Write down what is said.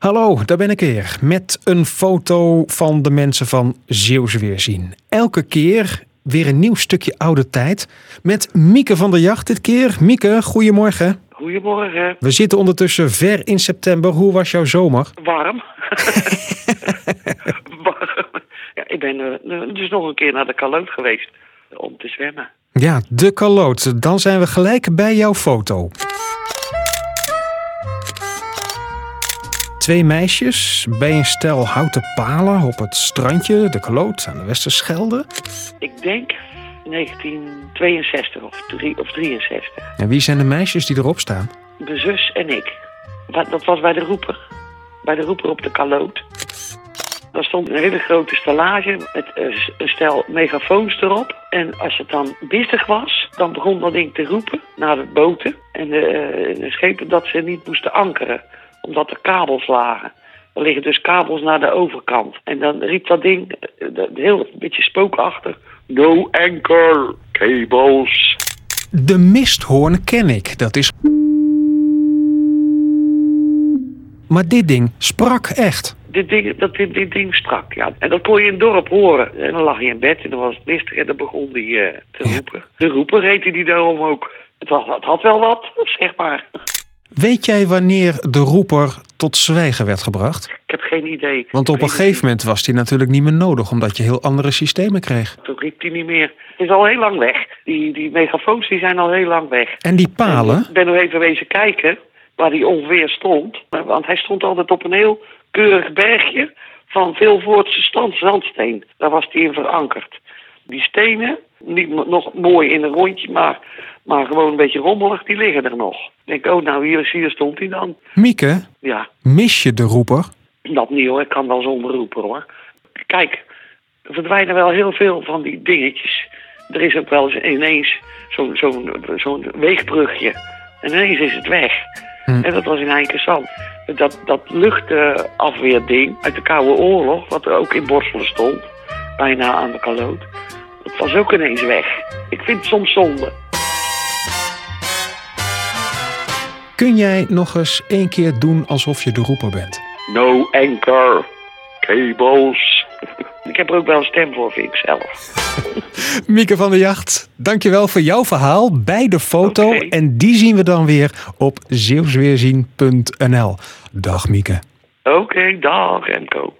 Hallo, daar ben ik weer. Met een foto van de mensen van Zeeuws Weerzien. Elke keer weer een nieuw stukje oude tijd. Met Mieke van der Jacht dit keer. Mieke, goedemorgen. Goedemorgen. We zitten ondertussen ver in september. Hoe was jouw zomer? Warm. Warm. Ja, ik ben eh, dus nog een keer naar de Kaloot geweest om te zwemmen. Ja, de Kaloot. Dan zijn we gelijk bij jouw foto. Twee meisjes bij een stel houten palen op het strandje, de Kaloot aan de Westerschelde. Ik denk 1962 of, drie, of 63. En wie zijn de meisjes die erop staan? Mijn zus en ik. Dat was bij de roeper. Bij de roeper op de Kaloot. Daar stond een hele grote stellage met een stel megafoons erop. En als het dan bissig was, dan begon dat ding te roepen naar de boten en de, eh, de schepen dat ze niet moesten ankeren, omdat er kabels lagen. Er liggen dus kabels naar de overkant. En dan riep dat ding, eh, dat- heel een beetje spookachtig, no anchor cables. De misthoorn ken ik. Dat is. Maar dit ding sprak echt. dit ding, dat dit, dit ding strak, ja. En dat kon je in het dorp horen. En dan lag je in bed en dan was het mistig en dan begon die eh, te Ja. roepen. De roeper heette die daarom ook. Het had, het had wel wat, zeg maar. Weet jij wanneer de roeper tot zwijgen werd gebracht? Ik heb geen idee. Want op een gegeven moment was die natuurlijk niet meer nodig, omdat je heel andere systemen kreeg. Toen riep hij niet meer. Het is al heel lang weg. Die, die megafoons die zijn al heel lang weg. En die palen, Ik ben nog even wezen kijken waar hij ongeveer stond. Want hij stond altijd op een heel keurig bergje van Vilvoortse stand, zandsteen. Daar was hij in verankerd. Die stenen, niet nog mooi in een rondje, maar, maar gewoon een beetje rommelig, die liggen er nog. Ik denk, oh nou, hier, hier stond hij dan. Mieke, Ja, mis je de roeper? dat niet hoor, ik kan wel zonder roepen hoor. Kijk, er verdwijnen wel heel veel van die dingetjes. Er is ook wel eens ineens zo'n zo'n zo'n weegbrugje. En ineens is het weg. Hm. En dat was in Eikersand. Dat, dat luchtafweerding uit de Koude Oorlog, wat er ook in Borselen stond, bijna aan de kaloot. Was ook ineens weg. Ik vind het soms zonde. Kun jij nog eens één keer doen alsof je de roeper bent? No anchor cables. ik heb er ook wel een stem voor, vind ik zelf. Mieke van der Jacht, dankjewel voor jouw verhaal bij de foto. En die zien we dan weer op zeeuwsweerzien.nl. Dag Mieke. Oké, dag Remco.